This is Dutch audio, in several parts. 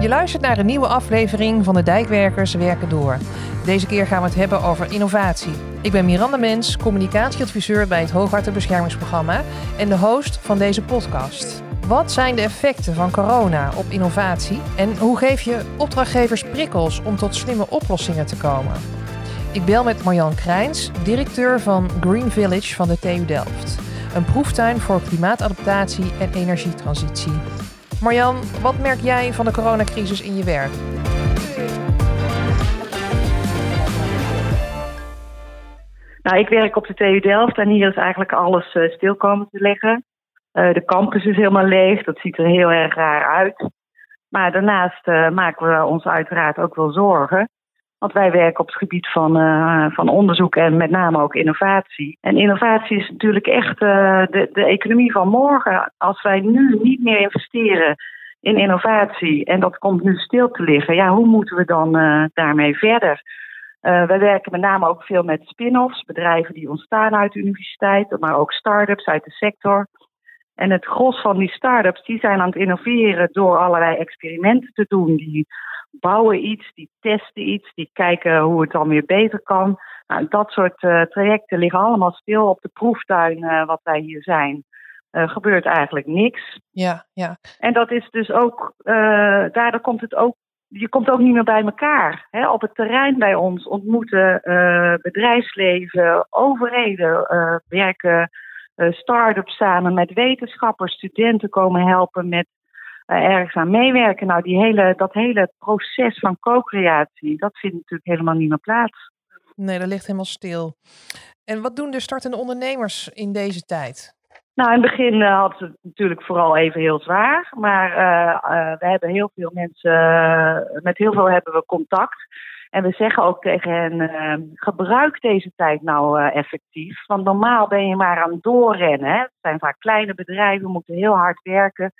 Je luistert naar een nieuwe aflevering van de Dijkwerkers Werken Door. Deze keer gaan we het hebben over innovatie. Ik ben Miranda Mens, communicatieadviseur bij het Hoogwaterbeschermingsprogramma en de host van deze podcast. Wat zijn de effecten van corona op innovatie en hoe geef je opdrachtgevers prikkels om tot slimme oplossingen te komen? Ik bel met Marjan Krijns, directeur van Green Village van de TU Delft. Een proeftuin voor klimaatadaptatie en energietransitie. Marjan, wat merk jij van de coronacrisis in je werk? Nou, ik werk op de TU Delft en hier is eigenlijk alles uh, stil komen te liggen. Uh, de campus is helemaal leeg, dat ziet er heel erg raar uit. Maar daarnaast uh, maken we ons uiteraard ook wel zorgen. Want wij werken op het gebied van, uh, van onderzoek en met name ook innovatie. En innovatie is natuurlijk echt uh, de, de economie van morgen. Als wij nu niet meer investeren in innovatie en dat komt nu stil te liggen, ja, hoe moeten we dan uh, daarmee verder? wij werken met name ook veel met spin-offs, bedrijven die ontstaan uit de universiteit, maar ook start-ups uit de sector. En het gros van die start-ups die zijn aan het innoveren door allerlei experimenten te doen. Die bouwen iets, die testen iets, die kijken hoe het dan weer beter kan. Nou, dat soort uh, trajecten liggen allemaal stil op de proeftuin uh, wat wij hier zijn. Uh, gebeurt eigenlijk niks. Ja, ja. En dat is dus ook, daardoor komt het ook, je komt ook niet meer bij elkaar. Hè? Op het terrein bij ons ontmoeten bedrijfsleven, overheden, werken start-ups samen met wetenschappers, studenten komen helpen met ergens aan meewerken. Nou, die hele, dat hele proces van co-creatie, dat vindt natuurlijk helemaal niet meer plaats. Nee, dat ligt helemaal stil. En wat doen de startende ondernemers in deze tijd? Nou, in het begin hadden ze het natuurlijk vooral even heel zwaar. Maar uh, uh, we hebben heel veel mensen, met heel veel hebben we contact. En we zeggen ook tegen hen, gebruik deze tijd nou effectief. Want normaal ben je maar aan het doorrennen. Hè? Het zijn vaak kleine bedrijven, moeten heel hard werken.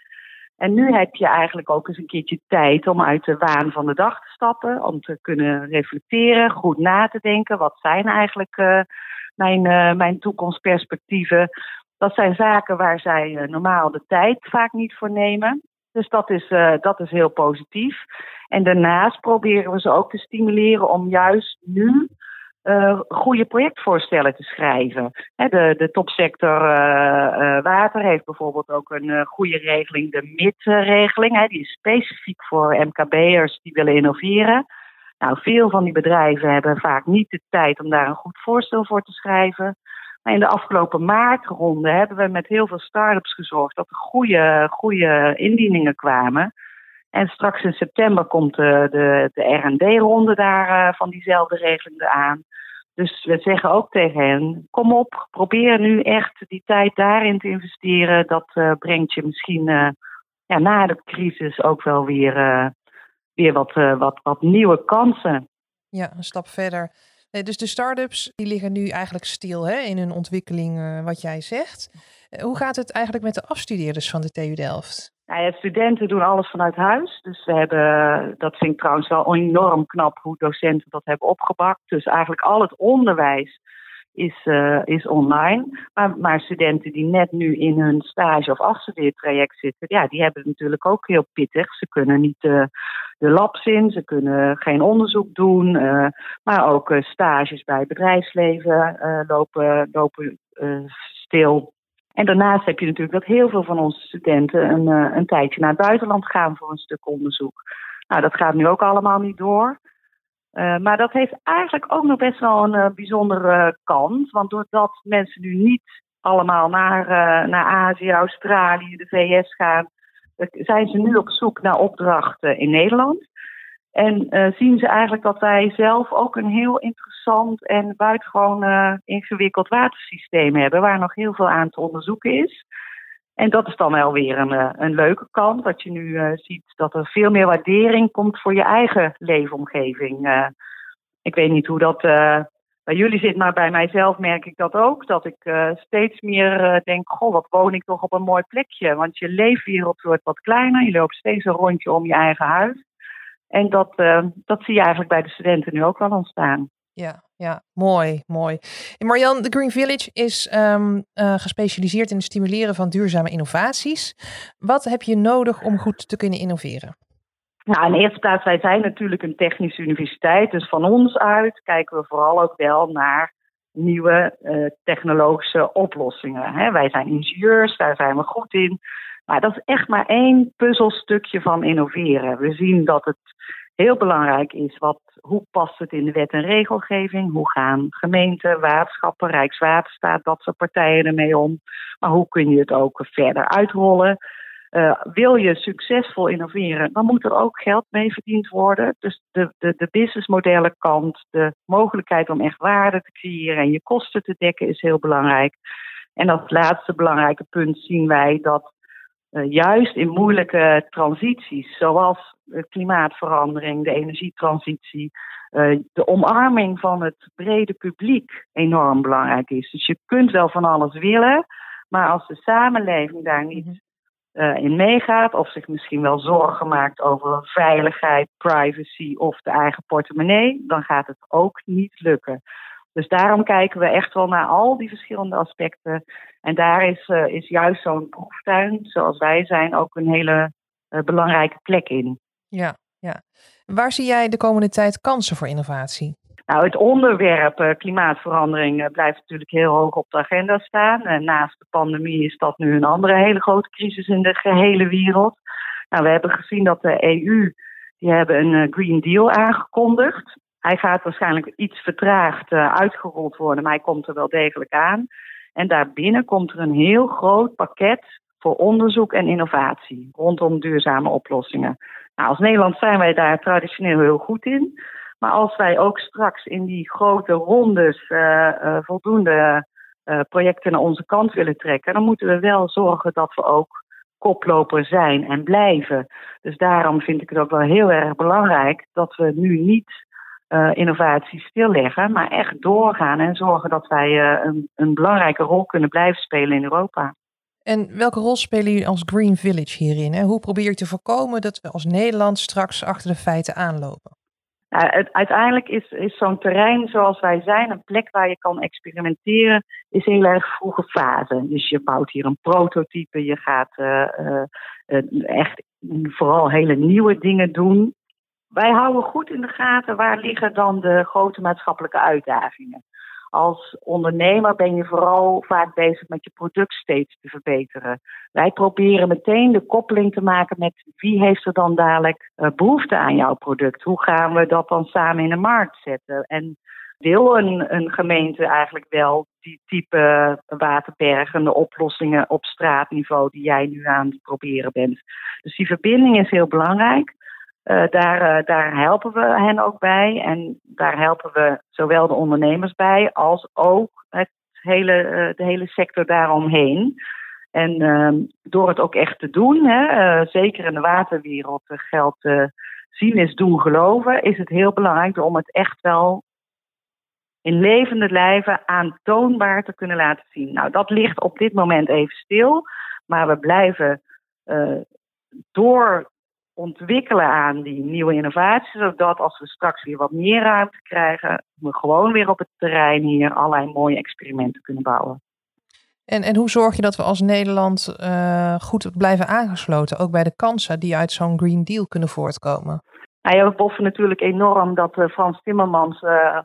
En nu heb je eigenlijk ook eens een keertje tijd om uit de waan van de dag te stappen, om te kunnen reflecteren, goed na te denken. Wat zijn eigenlijk uh, mijn, uh, mijn toekomstperspectieven? Dat zijn zaken waar zij uh, normaal de tijd vaak niet voor nemen. Dus dat is, dat is heel positief. En daarnaast proberen we ze ook te stimuleren om juist nu uh, goede projectvoorstellen te schrijven. de, de topsector uh, uh, water heeft bijvoorbeeld ook een goede regeling, de MIT-regeling. Die is specifiek voor MKB'ers die willen innoveren. Nou, veel van die bedrijven hebben vaak niet de tijd om daar een goed voorstel voor te schrijven. Maar in de afgelopen maartronde hebben we met heel veel start-ups gezorgd dat er goede, goede indieningen kwamen. En straks in september komt de, de, de RD-ronde daar van diezelfde regeling aan. Dus we zeggen ook tegen hen: kom op, probeer nu echt die tijd daarin te investeren. Dat uh, brengt je misschien uh, ja, na de crisis ook wel weer, weer wat, wat, wat nieuwe kansen. Ja, een stap verder. Nee, dus de start-ups die liggen nu eigenlijk stil hè, in hun ontwikkeling, wat jij zegt. Hoe gaat het eigenlijk met de afstudeerders van de TU Delft? Nou ja, studenten doen alles vanuit huis. Dus we hebben, dat vind ik trouwens wel enorm knap hoe docenten dat hebben opgepakt. Dus eigenlijk al het onderwijs is, uh, is online. Maar, maar, studenten die net nu in hun stage- of afstudeertraject zitten, ja, die hebben het natuurlijk ook heel pittig. Ze kunnen niet uh, de labs in, ze kunnen geen onderzoek doen. Uh, maar ook stages bij bedrijfsleven lopen, lopen stil. En daarnaast heb je natuurlijk dat heel veel van onze studenten een, uh, een tijdje naar het buitenland gaan voor een stuk onderzoek. Nou, dat gaat nu ook allemaal niet door. Uh, maar dat heeft eigenlijk ook nog best wel een uh, bijzondere kant. Want doordat mensen nu niet allemaal naar, naar Azië, Australië, de VS gaan, zijn ze nu op zoek naar opdrachten in Nederland. En uh, zien ze eigenlijk dat wij zelf ook een heel interessant en buitengewoon uh, ingewikkeld watersysteem hebben, waar nog heel veel aan te onderzoeken is. En dat is dan wel weer een, uh, een leuke kant, dat je nu ziet dat er veel meer waardering komt voor je eigen leefomgeving. ik weet niet hoe dat bij jullie zit, maar bij mijzelf merk ik dat ook. Dat ik steeds meer denk, goh, wat woon ik toch op een mooi plekje. Want je leefwereld wordt wat kleiner, je loopt steeds een rondje om je eigen huis. En dat, uh, dat zie je eigenlijk bij de studenten nu ook wel ontstaan. Ja, ja, mooi, mooi. En Marian, de Green Village is um, uh, gespecialiseerd in het stimuleren van duurzame innovaties. Wat heb je nodig om goed te kunnen innoveren? Nou, in de eerste plaats, wij zijn natuurlijk een technische universiteit. Dus van ons uit kijken we vooral ook wel naar nieuwe uh, technologische oplossingen. Hè. Wij zijn ingenieurs, daar zijn we goed in. Maar dat is echt maar één puzzelstukje van innoveren. We zien dat het heel belangrijk is wat, hoe past het in de wet en regelgeving? Hoe gaan gemeenten, waterschappen, Rijkswaterstaat, dat soort partijen ermee om? Maar hoe kun je het ook verder uitrollen? Uh, wil je succesvol innoveren, dan moet er ook geld mee verdiend worden. Dus de, de, de businessmodellenkant, de mogelijkheid om echt waarde te creëren en je kosten te dekken is heel belangrijk. En als laatste belangrijke punt zien wij dat uh, juist in moeilijke transities, zoals klimaatverandering, de energietransitie, uh, de omarming van het brede publiek enorm belangrijk is. Dus je kunt wel van alles willen, maar als de samenleving daar niet uh, in meegaat, of zich misschien wel zorgen maakt over veiligheid, privacy of de eigen portemonnee, dan gaat het ook niet lukken. Dus daarom kijken we echt wel naar al die verschillende aspecten. En daar is, uh, is juist zo'n proeftuin, zoals wij zijn, ook een hele uh, belangrijke plek in. Ja, ja. Waar zie jij de komende tijd kansen voor innovatie? Nou, het onderwerp uh, klimaatverandering blijft natuurlijk heel hoog op de agenda staan. Uh, naast de pandemie is dat nu een andere hele grote crisis in de gehele wereld. Nou, we hebben gezien dat de EU, die hebben een Green Deal aangekondigd. Hij gaat waarschijnlijk iets vertraagd uitgerold worden, maar hij komt er wel degelijk aan. En daarbinnen komt er een heel groot pakket voor onderzoek en innovatie rondom duurzame oplossingen. Nou, als Nederland zijn wij daar traditioneel heel goed in. Maar als wij ook straks in die grote rondes uh, uh, voldoende projecten naar onze kant willen trekken, dan moeten we wel zorgen dat we ook koploper zijn en blijven. Dus daarom vind ik het ook wel heel erg belangrijk dat we nu niet innovatie stilleggen, maar echt doorgaan en zorgen dat wij een, een belangrijke rol kunnen blijven spelen in Europa. En welke rol spelen jullie als Green Village hierin? Hè? Hoe probeer je te voorkomen dat we als Nederland straks achter de feiten aanlopen? Nou, het, uiteindelijk is, is zo'n terrein zoals wij zijn, een plek waar je kan experimenteren, is heel erg vroege fase. Dus je bouwt hier een prototype, je gaat uh, uh, echt vooral hele nieuwe dingen doen. Wij houden goed in de gaten waar liggen dan de grote maatschappelijke uitdagingen als ondernemer ben je vooral vaak bezig met je product steeds te verbeteren. Wij proberen meteen de koppeling te maken met wie heeft er dan dadelijk uh, behoefte aan jouw product? Hoe gaan we dat dan samen in de markt zetten? En wil een, een gemeente eigenlijk wel die type waterbergende oplossingen op straatniveau die jij nu aan het proberen bent? Dus die verbinding is heel belangrijk. Uh, daar, uh, daar helpen we hen ook bij. En daar helpen we zowel de ondernemers bij als ook het hele, uh, de hele sector daaromheen. En ehm, door het ook echt te doen, hè, zeker in de waterwereld geldt zien is doen geloven, is het heel belangrijk om het echt wel in levende lijven aantoonbaar te kunnen laten zien. Nou, dat ligt op dit moment even stil, maar we blijven door ontwikkelen aan die nieuwe innovaties, zodat als we straks weer wat meer ruimte krijgen, we gewoon weer op het terrein hier allerlei mooie experimenten kunnen bouwen. En, en hoe zorg je dat we als Nederland uh, goed blijven aangesloten, ook bij de kansen die uit zo'n Green Deal kunnen voortkomen? Nou ja, we boffen natuurlijk enorm dat uh, Frans Timmermans uh,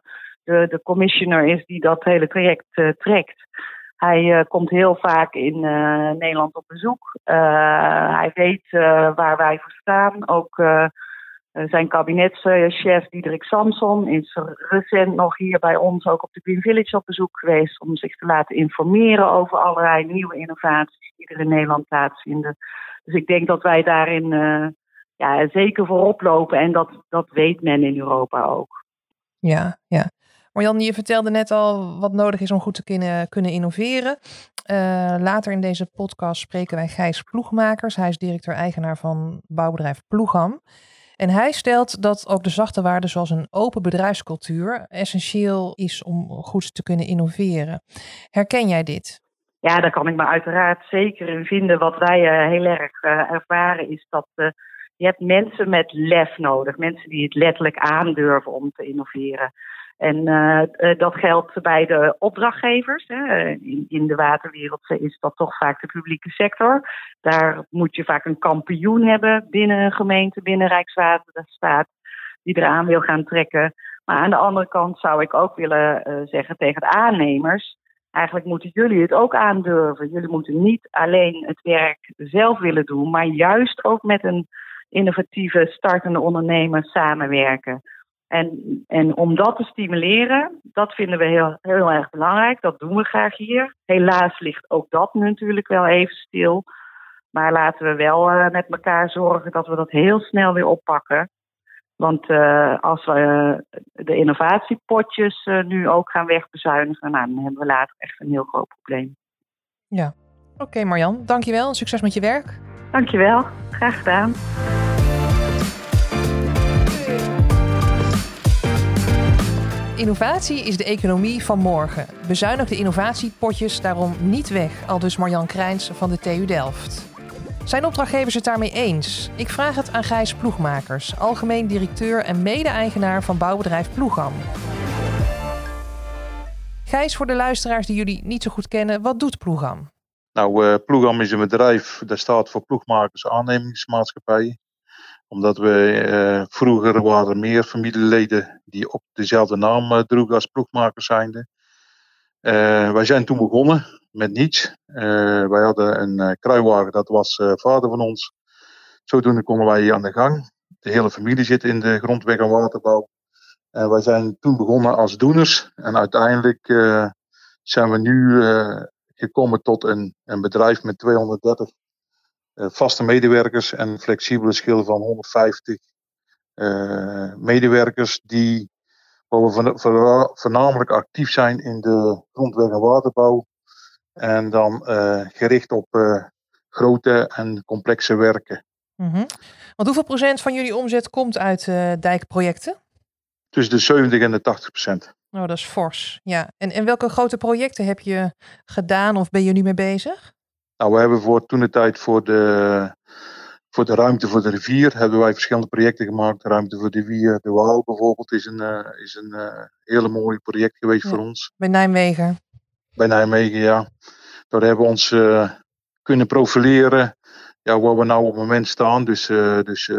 de, de commissioner is die dat hele traject trekt. Hij uh, komt heel vaak in uh, Nederland op bezoek. Uh, hij weet waar wij voor staan. Ook zijn kabinetschef Diederik Samson is recent nog hier bij ons ook op de Green Village op bezoek geweest om zich te laten informeren over allerlei nieuwe innovaties die er in Nederland plaatsvinden. Dus ik denk dat wij daarin ja, zeker voorop lopen en dat, dat weet men in Europa ook. Ja, ja. Marjan, je vertelde net al wat nodig is om goed te kunnen, kunnen innoveren. Uh, later in deze podcast spreken wij Gijs Ploegmakers. Hij is directeur-eigenaar van bouwbedrijf Ploegam. En hij stelt dat ook de zachte waarden zoals een open bedrijfscultuur essentieel is om goed te kunnen innoveren. Herken jij dit? Ja, daar kan ik me uiteraard zeker in vinden. Wat wij uh, heel erg uh, ervaren is dat je hebt mensen met lef nodig. Mensen die het letterlijk aandurven om te innoveren. En uh, dat geldt bij de opdrachtgevers. Hè. In, in, de waterwereld is dat toch vaak de publieke sector. Daar moet je vaak een kampioen hebben binnen een gemeente, binnen Rijkswaterstaat, die eraan wil gaan trekken. Maar aan de andere kant zou ik ook willen uh, zeggen tegen de aannemers. Eigenlijk moeten jullie het ook aandurven. Jullie moeten niet alleen het werk zelf willen doen, maar juist ook met een innovatieve startende ondernemer samenwerken. En, en om dat te stimuleren, dat vinden we heel, heel erg belangrijk. Dat doen we graag hier. Helaas ligt ook dat natuurlijk wel even stil. Maar laten we wel uh, met elkaar zorgen dat we dat heel snel weer oppakken. Want uh, als we uh, de innovatiepotjes nu ook gaan wegbezuinigen, nou, dan hebben we later echt een heel groot probleem. Ja, oké okay, Marjan, dankjewel. Succes met je werk. Dankjewel, graag gedaan. Innovatie is de economie van morgen. Bezuinig de innovatiepotjes daarom niet weg, aldus Marjan Krijns van de TU Delft. Zijn opdrachtgevers het daarmee eens? Ik vraag het aan Gijs Ploegmakers, algemeen directeur en mede-eigenaar van bouwbedrijf Ploegam. Gijs, voor de luisteraars die jullie niet zo goed kennen, wat doet Ploegam? Nou, uh, Ploegam is een bedrijf dat staat voor Ploegmakers Aannemingsmaatschappij omdat we uh, vroeger waren meer familieleden die op dezelfde naam uh, droegen als ploegmakers zijnde. Uh, wij zijn toen begonnen met niets. wij hadden een kruiwagen, dat was vader van ons. Zodoende konden wij aan de gang. De hele familie zit in de grondweg- en waterbouw. En wij zijn toen begonnen als doeners. En uiteindelijk zijn we nu gekomen tot een, een bedrijf met 230 eh, vaste medewerkers en een flexibele schil van 150 eh, medewerkers die waar we voornamelijk actief zijn in de grondweg- en waterbouw. En dan uh, gericht op uh, grote en complexe werken. Mm -hmm. Want hoeveel procent van jullie omzet komt uit uh, dijkprojecten? Tussen de 70 en de 80 procent. Oh, dat is fors. Ja. En, en welke grote projecten heb je gedaan of ben je nu mee bezig? Nou, we hebben voor toen de tijd voor de, voor de ruimte voor de rivier hebben wij verschillende projecten gemaakt. Ruimte voor de rivier, de Waal bijvoorbeeld, is een, uh, is een uh, hele mooi project geweest ja, voor ons. Bij Nijmegen. Bij Nijmegen, ja. Daar hebben we ons uh, kunnen profileren. Ja, waar we nou op het moment staan. Dus, dus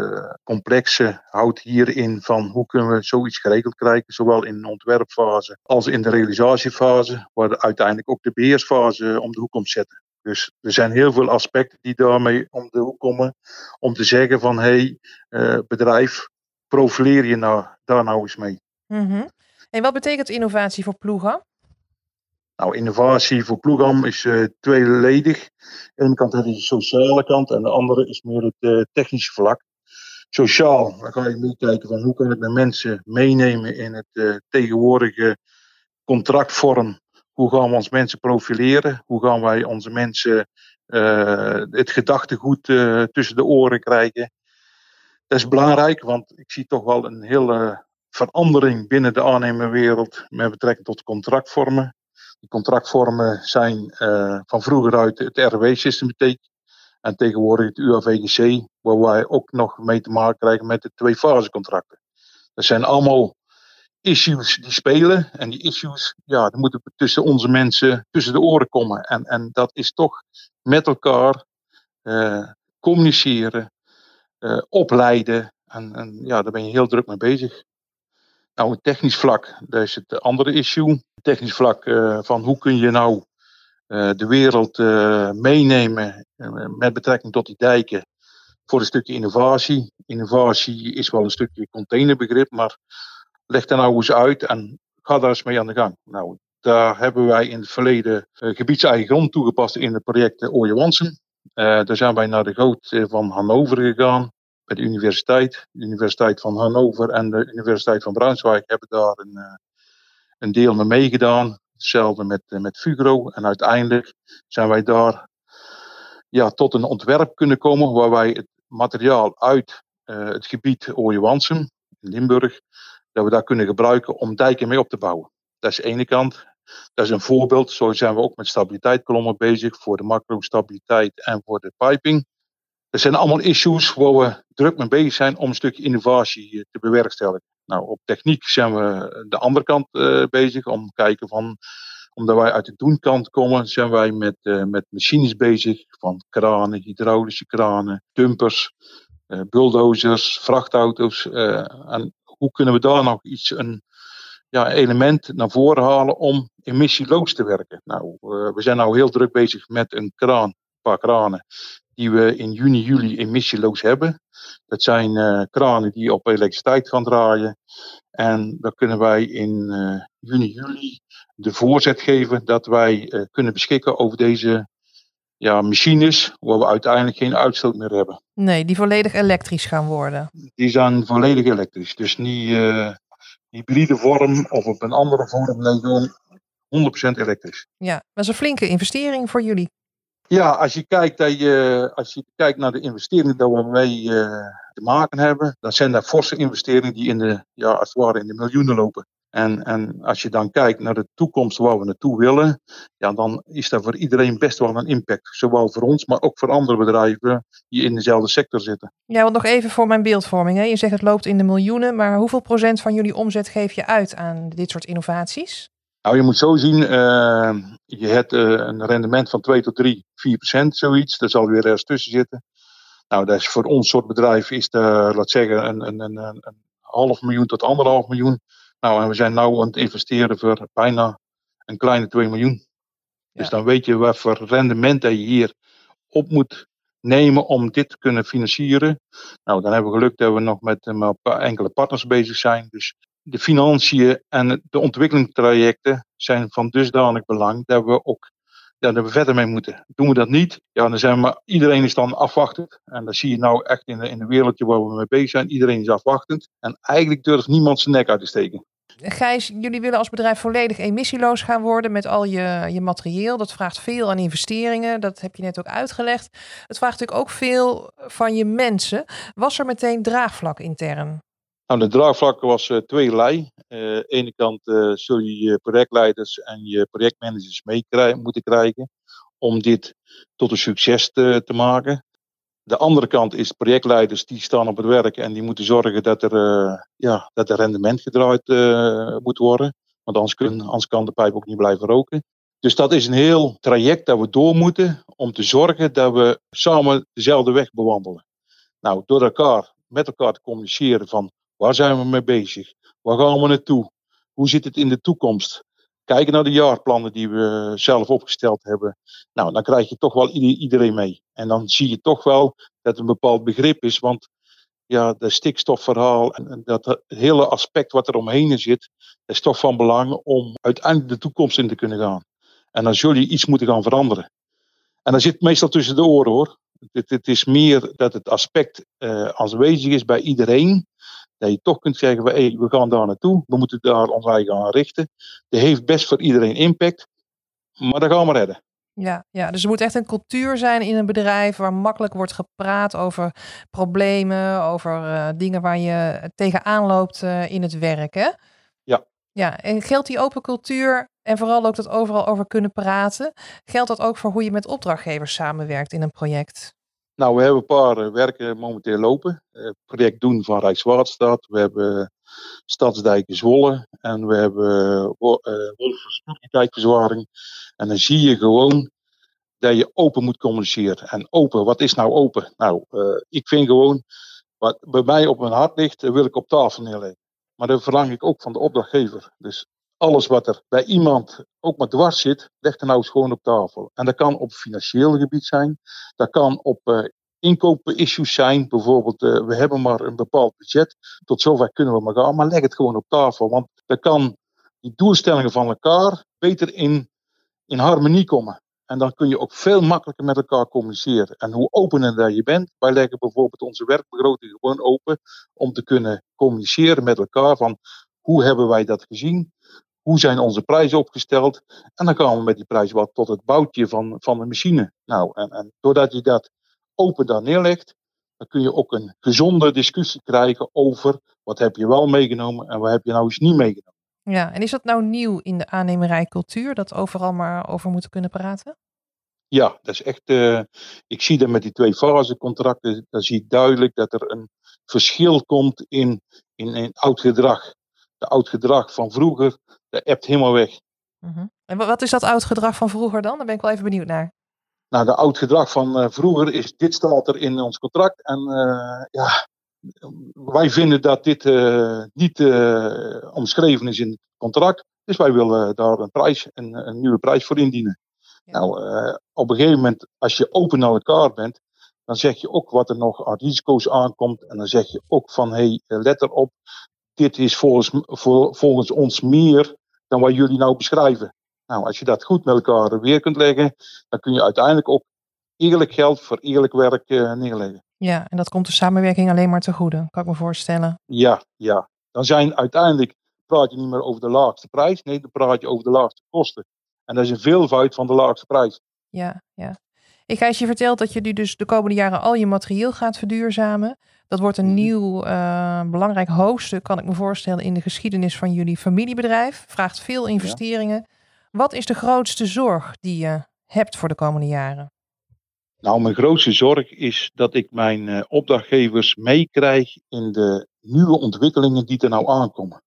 complexe houdt hierin van hoe kunnen we zoiets geregeld krijgen. Zowel in de ontwerpfase als in de realisatiefase. Waar uiteindelijk ook de beheersfase om de hoek komt zetten. Dus er zijn heel veel aspecten die daarmee om de hoek komen. Om te zeggen van hé, hey, uh, bedrijf, profileer je nou, daar nou eens mee. Mm -hmm. En wat betekent innovatie voor Ploegam? Nou, innovatie voor Ploegam is uh, tweeledig. Aan de ene kant heb je de sociale kant en de andere is meer het uh, technische vlak. Sociaal, dan ga je meekijken van hoe kan ik de mensen meenemen in het uh, tegenwoordige contractvorm hoe gaan we ons mensen profileren? Hoe gaan wij onze mensen uh, het gedachtegoed uh, tussen de oren krijgen? Dat is belangrijk, want ik zie toch wel een hele verandering binnen de aannemerwereld met betrekking tot contractvormen. Die contractvormen zijn uh, van vroeger uit het RW-systematiek en tegenwoordig het UAVGC, waar wij ook nog mee te maken krijgen met de twee fasecontracten. Dat zijn allemaal issues die spelen. En die issues, ja, die moeten tussen onze mensen tussen de oren komen. En, en dat is toch met elkaar uh, communiceren, uh, opleiden. En, en, ja, daar ben je heel druk mee bezig. Nou, technisch vlak, dat is het andere issue. Technisch vlak uh, van hoe kun je nou de wereld meenemen met betrekking tot die dijken voor een stukje innovatie. Innovatie is wel een stukje containerbegrip, maar leg daar nou eens uit en ga daar eens mee aan de gang. Nou, daar hebben wij in het verleden uh, gebiedseigen grond toegepast in het project uh, Ooje Wansen. Uh, daar zijn wij naar de goot van Hannover gegaan, bij de universiteit. De Universiteit van Hannover en de Universiteit van Braunschweig hebben daar een, een deel mee meegedaan. Hetzelfde met, met Fugro. En uiteindelijk zijn wij daar ja, tot een ontwerp kunnen komen waar wij het materiaal uit het gebied Ooje Wansen in Limburg dat we dat kunnen gebruiken om dijken mee op te bouwen. Dat is de ene kant. Dat is een voorbeeld. Zo zijn we ook met stabiliteitskolommen bezig voor de macro-stabiliteit en voor de piping. Dat zijn allemaal issues waar we druk mee bezig zijn om een stukje innovatie te bewerkstelligen. Nou, op techniek zijn we de andere kant bezig om kijken van omdat wij uit de doenkant komen, zijn wij met, uh, met machines bezig. Van kranen, hydraulische kranen, dumpers, uh, bulldozers, vrachtauto's. En hoe kunnen we daar nog iets, een ja, element naar voren halen om emissieloos te werken? Nou, we zijn nou heel druk bezig met een kraan, een paar kranen, die we in juni, juli emissieloos hebben. Dat zijn kranen die op elektriciteit gaan draaien. En dan kunnen wij in juni, juli de voorzet geven dat wij kunnen beschikken over deze ja, machines, waar we uiteindelijk geen uitstoot meer hebben. Nee, die volledig elektrisch gaan worden. Die zijn volledig elektrisch. Dus niet uh, hybride vorm of op een andere vorm, nee, gewoon 100% elektrisch. Ja, dat is een flinke investering voor jullie. Ja, als je kijkt, dat je, als je kijkt naar de investeringen die we mee uh, te maken hebben, dan zijn dat forse investeringen die in de, ja, als het ware in de miljoenen lopen. En, en als je dan kijkt naar de toekomst waar we naartoe willen, ja, dan is dat voor iedereen best wel een impact. Zowel voor ons, maar ook voor andere bedrijven die in dezelfde sector zitten. Ja, want nog even voor mijn beeldvorming. Hè. Je zegt het loopt in de miljoenen, maar hoeveel procent van jullie omzet geef je uit aan dit soort innovaties? Nou, je moet zo zien, uh, je hebt uh, een rendement van 2 tot 3, 4 procent, zoiets. Daar zal weer ergens tussen zitten. Nou, dat is voor ons soort bedrijf is de, laat zeggen, een, een, een, een half miljoen tot anderhalf miljoen. Nou, en we zijn nu aan het investeren voor bijna een kleine 2 miljoen. Dus dan weet je wat voor rendement dat je hier op moet nemen om dit te kunnen financieren. Nou, dan hebben we geluk dat we nog met een paar enkele partners bezig zijn. Dus de financiën en de ontwikkelingstrajecten zijn van dusdanig belang dat we ook ja, dat we verder mee moeten. Doen we dat niet, ja, dan zijn we, iedereen is dan afwachtend. En dat zie je nou echt in, de, in het wereldje waar we mee bezig zijn. Iedereen is afwachtend. En eigenlijk durft niemand zijn nek uit te steken. Gijs, jullie willen als bedrijf volledig emissieloos gaan worden met al je, je materieel. Dat vraagt veel aan investeringen. Dat heb je net ook uitgelegd. Het vraagt natuurlijk ook veel van je mensen. Was er meteen draagvlak intern? Nou, de draagvlak was uh, tweelei. Uh, aan de ene kant uh, zul je je projectleiders en je projectmanagers mee moeten krijgen om dit tot een succes te, te, maken. De andere kant is projectleiders die staan op het werk en die moeten zorgen dat er, ja, dat er rendement gedraaid moet worden. Want anders, anders kan de pijp ook niet blijven roken. Dus dat is een heel traject dat we door moeten om te zorgen dat we samen dezelfde weg bewandelen. Nou, door elkaar, met elkaar te communiceren van Waar zijn we mee bezig? Waar gaan we naartoe? Hoe zit het in de toekomst? Kijken naar de jaarplannen die we zelf opgesteld hebben. Nou, dan krijg je toch wel iedereen mee. En dan zie je toch wel dat het een bepaald begrip is. Want ja, de stikstofverhaal en dat hele aspect wat er omheen zit, is toch van belang om uiteindelijk de toekomst in te kunnen gaan. En dan zul je iets moeten gaan veranderen. En dat zit meestal tussen de oren hoor. Het, het is meer dat het aspect uh, aanwezig is bij iedereen dat je toch kunt zeggen, hey, we gaan daar naartoe, we moeten daar ons eigen aan richten. Dat heeft best voor iedereen impact, maar dat gaan we redden. Ja, ja, dus er moet echt een cultuur zijn in een bedrijf waar makkelijk wordt gepraat over problemen, over uh, dingen waar je tegenaan loopt uh, in het werk. Hè? Ja. Ja, en geldt die open cultuur en vooral ook dat overal over kunnen praten, geldt dat ook voor hoe je met opdrachtgevers samenwerkt in een project? Nou, we hebben een paar eh, werken momenteel lopen. Uh, project Doen van Rijkswaterstaat. We hebben Stadsdijken Zwolle. En we hebben uh, Wolf En dan zie je gewoon dat je open moet communiceren. En open, wat is nou open? Nou, ik vind gewoon, wat bij mij op mijn hart ligt, wil ik op tafel neerleggen. Maar dat verlang ik ook van de opdrachtgever. Dus alles wat er bij iemand ook maar dwars zit, leg er nou eens gewoon op tafel. En dat kan op financieel gebied zijn, dat kan op uh, inkopen-issues zijn. Bijvoorbeeld, uh, we hebben maar een bepaald budget, tot zover kunnen we maar gaan, maar leg het gewoon op tafel. Want dan kan die doelstellingen van elkaar beter in, in harmonie komen. En dan kun je ook veel makkelijker met elkaar communiceren. En hoe opener dat je bent, wij leggen bijvoorbeeld onze werkbegroting gewoon open om te kunnen communiceren met elkaar van hoe hebben wij dat gezien? Hoe zijn onze prijzen opgesteld? En dan komen we met die prijs wat tot het boutje van, van de machine. Nou, en, en doordat je dat open daar neerlegt, dan kun je ook een gezonde discussie krijgen over wat heb je wel meegenomen en wat heb je nou eens niet meegenomen. Ja, en is dat nou nieuw in de aannemerijcultuur, dat overal maar over moeten kunnen praten? Ja, dat is echt. Uh, ik zie dat met die twee fasecontracten, dan zie ik duidelijk dat er een verschil komt in, in, in oud gedrag. De oud gedrag van vroeger, dat ebt helemaal weg. Uh En wat is dat oud gedrag van vroeger dan? Daar ben ik wel even benieuwd naar. Nou, de oud gedrag van uh, vroeger is: dit staat er in ons contract. En uh, ja, wij vinden dat dit niet omschreven is in het contract. Dus wij willen daar een prijs, een, een nieuwe prijs voor indienen. Nou, op een gegeven moment, als je open naar elkaar bent, dan zeg je ook wat er nog aan risico's aankomt. En dan zeg je ook van, hé, hey, eh, let erop, dit is volgens, volgens ons meer dan wat jullie nou beschrijven. Nou, als je dat goed met elkaar weer kunt leggen, dan kun je uiteindelijk ook eerlijk geld voor eerlijk werk uh, neerleggen. Ja, en dat komt de samenwerking alleen maar te goede, kan ik me voorstellen. Ja, ja. Dan zijn uiteindelijk, praat je niet meer over de laagste prijs, nee, dan praat je over de laagste kosten. En dat is een veelvoud van de laagste prijs. Ja, ja. Ik je verteld dat je nu dus de komende jaren al je materieel gaat verduurzamen. Dat wordt een mhm. nieuw uh, belangrijk hoofdstuk, kan ik me voorstellen, in de geschiedenis van jullie familiebedrijf. Vraagt veel investeringen. Wat is de grootste zorg die je hebt voor de komende jaren? Nou, mijn grootste zorg is dat ik mijn uh, opdrachtgevers meekrijg in de nieuwe ontwikkelingen die er nou aankomen.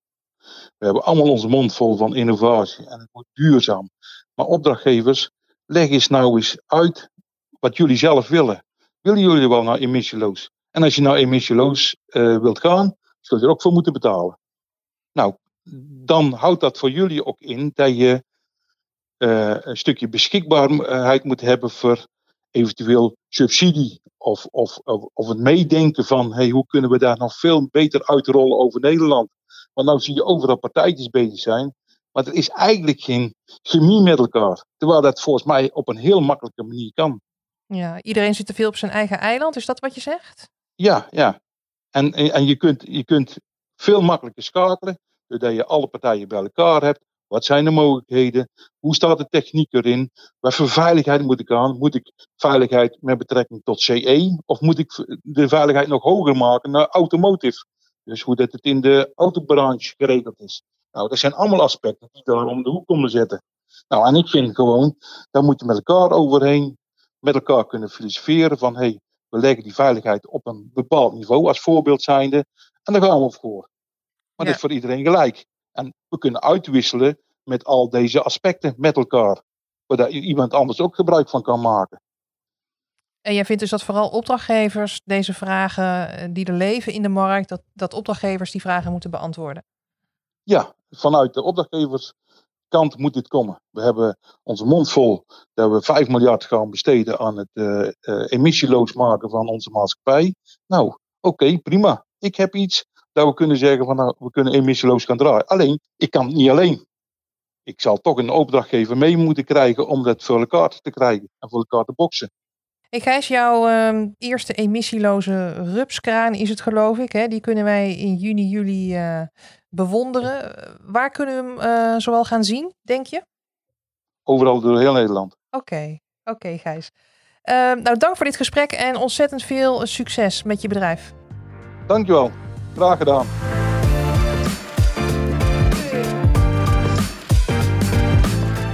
We hebben allemaal onze mond vol van innovatie en het moet duurzaam. Maar opdrachtgevers, leg eens nou eens uit wat jullie zelf willen. Willen jullie wel naar emissieloos? En als je naar emissieloos uh, wilt gaan, zul je er ook voor moeten betalen. Nou, dan houdt dat voor jullie ook in dat je uh, een stukje beschikbaarheid moet hebben voor eventueel subsidie of, of, of, of het meedenken van hey, hoe kunnen we daar nog veel beter uitrollen over Nederland. Want nou zie je overal partijtjes bezig zijn. Maar er is eigenlijk geen chemie met elkaar. Terwijl dat volgens mij op een heel makkelijke manier kan. Ja, iedereen zit te veel op zijn eigen eiland. Is dat wat je zegt? Ja, ja. En, en je, kunt, je kunt veel makkelijker schakelen. Doordat je alle partijen bij elkaar hebt. Wat zijn de mogelijkheden? Hoe staat de techniek erin? Wat voor veiligheid moet ik aan? Moet ik veiligheid met betrekking tot CE? Of moet ik de veiligheid nog hoger maken naar automotive? Dus hoe dat het in de autobranche geregeld is. Nou, dat zijn allemaal aspecten die daar om de hoek komen zetten. Nou, en ik vind gewoon, daar moet je met elkaar overheen, met elkaar kunnen filosoferen van, hé, hey, we leggen die veiligheid op een bepaald niveau als voorbeeld zijnde, en daar gaan we voor. Maar dat is voor iedereen gelijk. En we kunnen uitwisselen met al deze aspecten met elkaar, waar iemand anders ook gebruik van kan maken. En jij vindt dus dat vooral opdrachtgevers deze vragen eh, die er leven in de markt, dat, dat opdrachtgevers die vragen moeten beantwoorden? Ja, vanuit de opdrachtgeverskant moet dit komen. We hebben onze mond vol dat we 5 miljard gaan besteden aan het uh, uh, emissieloos maken van onze maatschappij. Nou, oké, prima. Ik heb iets dat we kunnen zeggen van nou, we kunnen emissieloos gaan draaien. Alleen, ik kan het niet alleen. Ik zal toch een opdrachtgever mee moeten krijgen om dat voor elkaar te krijgen en voor elkaar te boksen. Ik gijs jouw uh, eerste emissieloze rupskraan is het geloof ik. Hè? Die kunnen wij in juni, juli uh, bewonderen. Waar kunnen we hem uh, zoal gaan zien, denk je? Overal door heel Nederland. Oké, okay. oké okay, Gijs. Ehm, nou, dank voor dit gesprek en ontzettend veel succes met je bedrijf. Dankjewel. Graag gedaan.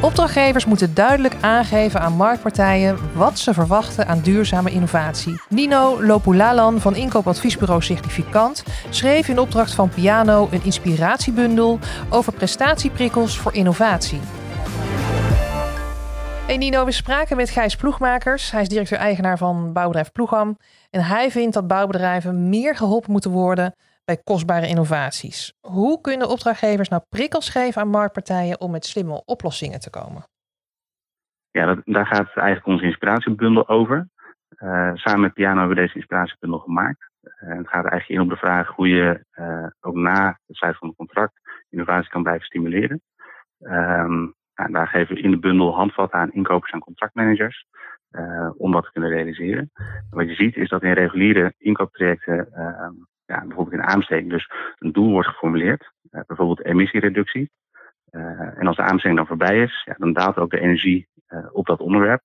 Opdrachtgevers moeten duidelijk aangeven aan marktpartijen wat ze verwachten aan duurzame innovatie. Nino Lopulalan van inkoopadviesbureau Significant schreef in opdracht van Piano een inspiratiebundel over prestatieprikkels voor innovatie. Hey Nino, we spraken met Gijs Ploegmakers. Hij is directeur-eigenaar van bouwbedrijf Ploegam. En hij vindt dat bouwbedrijven meer geholpen moeten worden bij kostbare innovaties. Hoe kunnen opdrachtgevers nou prikkels geven aan marktpartijen om met slimme oplossingen te komen? Ja, dat, daar gaat eigenlijk onze inspiratiebundel over. Uh, samen met Piano hebben we deze inspiratiebundel gemaakt. Uh, het gaat eigenlijk in op de vraag hoe je uh, ook na het sluiten van het contract innovatie kan blijven stimuleren. Um, nou, daar geven we in de bundel handvatten aan inkopers en contractmanagers om dat te kunnen realiseren. wat je ziet is dat in reguliere inkooptrajecten ehm, ja, bijvoorbeeld in aanbesteding dus een doel wordt geformuleerd, uh, bijvoorbeeld emissiereductie. Uh, en als de aanbesteding dan voorbij is, ja, dan daalt ook de energie uh, op dat onderwerp.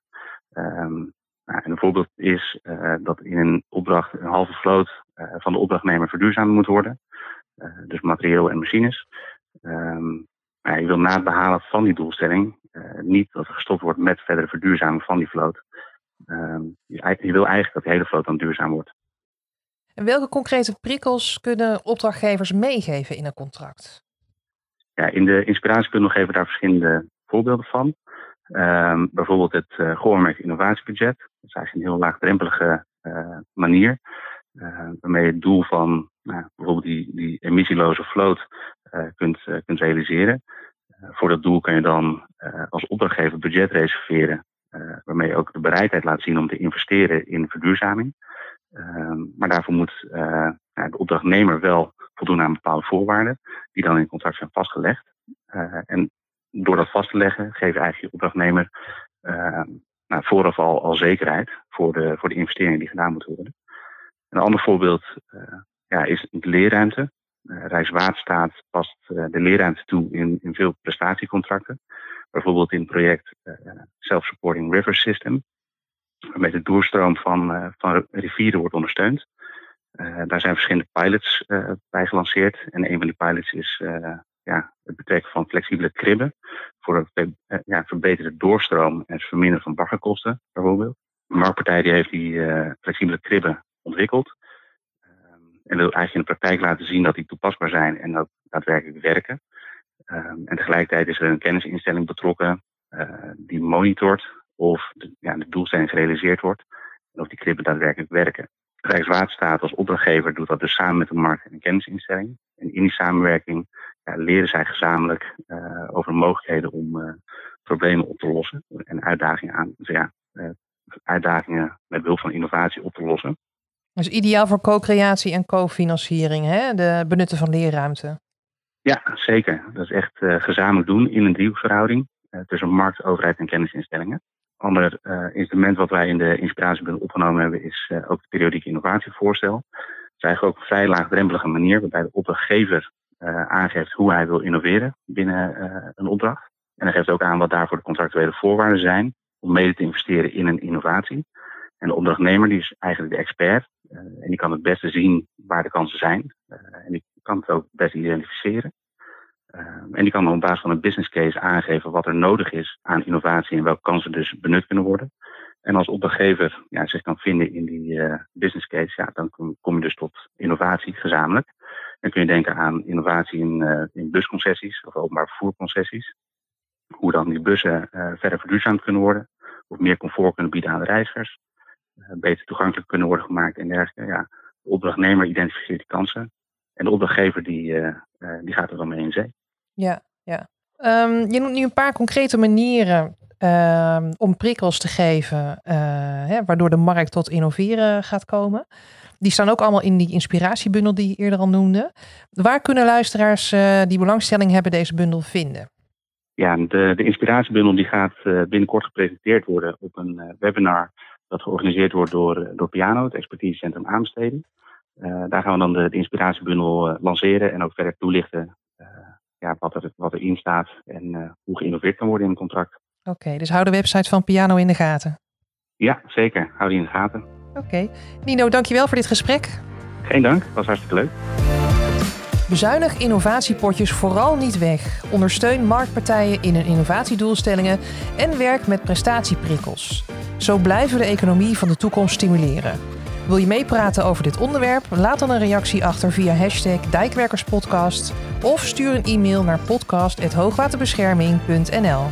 Um, nou, en een voorbeeld is dat in een opdracht een halve vloot van de opdrachtnemer verduurzaamd moet worden. dus materieel en machines. Um, Maar je wil na het behalen van die doelstelling niet dat er gestopt wordt met verdere verduurzaming van die vloot. Ehm, je, je wil eigenlijk dat de hele vloot dan duurzaam wordt. En welke concrete prikkels kunnen opdrachtgevers meegeven in een contract? Ja, in de inspiratiebundel geven we daar verschillende voorbeelden van. Um, bijvoorbeeld het uh, geoormerkt innovatiebudget. Dat is eigenlijk een heel laagdrempelige uh, manier. Uh, waarmee je het doel van nou, bijvoorbeeld die, die emissieloze vloot kunt, kunt realiseren. voor dat doel kan je dan als opdrachtgever budget reserveren. waarmee je ook de bereidheid laat zien om te investeren in verduurzaming. Ehm, maar daarvoor moet de opdrachtnemer wel voldoen aan bepaalde voorwaarden. Die dan in het contract zijn vastgelegd. en door dat vast te leggen, geef je eigenlijk je opdrachtnemer uh, nou, vooraf al, al zekerheid voor de, voor de investeringen die gedaan moeten worden. Een ander voorbeeld uh, ja, is de leerruimte. Rijkswaterstaat past de leerruimte toe in, in veel prestatiecontracten. Bijvoorbeeld in het project Self-Supporting River System, waarmee de doorstroom van, van rivieren wordt ondersteund. daar zijn verschillende pilots bij gelanceerd. En een van die pilots is ja, het betrekken van flexibele kribben voor een eh, ja, verbeterde doorstroom en het verminderen van baggerkosten, bijvoorbeeld. De marktpartij die heeft die flexibele kribben ontwikkeld. Um, en wil eigenlijk in de praktijk laten zien dat die toepasbaar zijn en ook daadwerkelijk werken. Um, en tegelijkertijd is er een kennisinstelling betrokken die monitort of de doelstelling gerealiseerd wordt en of die kribben daadwerkelijk werken. Rijkswaterstaat als opdrachtgever doet dat dus samen met de markt- en kennisinstelling. En in die samenwerking ja, leren zij gezamenlijk uh, over mogelijkheden om uh, problemen op te lossen en uitdagingen, aan, dus ja, uh, uitdagingen met behulp van innovatie op te lossen. Dus ideaal voor co-creatie en co-financiering, hè? de benutten van leerruimte. Ja, zeker. Dat is echt gezamenlijk doen in een driehoeksverhouding tussen markt, overheid en kennisinstellingen. Ander instrument wat wij in de inspiratiebundel opgenomen hebben is ook het periodieke innovatievoorstel. Het is eigenlijk ook een vrij laagdrempelige manier waarbij de opdrachtgever uh, aangeeft hoe hij wil innoveren binnen uh, een opdracht. En hij geeft ook aan wat daarvoor de contractuele voorwaarden zijn om mede te investeren in een innovatie. En de opdrachtnemer die is eigenlijk de expert uh, en die kan het beste zien waar de kansen zijn. en die kan het ook het beste identificeren. En die kan dan op basis van een business case aangeven wat er nodig is aan innovatie en welke kansen dus benut kunnen worden. En als opdrachtgever ja, zich kan vinden in die business case, ja, dan kom je dus tot innovatie gezamenlijk. Dan kun je denken aan innovatie in, uh, in busconcessies of openbaar vervoerconcessies. Hoe dan die bussen uh, verder verduurzaamd kunnen worden. Of meer comfort kunnen bieden aan de reizigers. Beter toegankelijk kunnen worden gemaakt en dergelijke. Ja, de opdrachtnemer identificeert die kansen. En de opdrachtgever die, die gaat er dan mee in zee. Ja, ja. Um, je noemt nu een paar concrete manieren uh, om prikkels te geven, uh, hè, waardoor de markt tot innoveren gaat komen. Die staan ook allemaal in die inspiratiebundel die je eerder al noemde. Waar kunnen luisteraars uh, die belangstelling hebben deze bundel vinden? Ja, de, de inspiratiebundel die gaat uh, binnenkort gepresenteerd worden op een webinar dat georganiseerd wordt door, door Piano, het expertisecentrum aanbesteden. daar gaan we dan de inspiratiebundel lanceren en ook verder toelichten ja, wat, er, wat erin staat en hoe geïnnoveerd kan worden in een contract. Oké, dus hou de website van Piano in de gaten. Ja, zeker. Hou die in de gaten. Oké. Okay. Nino, dankjewel voor dit gesprek. Geen dank, was hartstikke leuk. Bezuinig innovatiepotjes vooral niet weg. Ondersteun marktpartijen in hun innovatiedoelstellingen en werk met prestatieprikkels. Zo blijven we de economie van de toekomst stimuleren. Wil je meepraten over dit onderwerp? Laat dan een reactie achter via hashtag Dijkwerkerspodcast of stuur een e-mail naar podcast.hoogwaterbescherming.nl.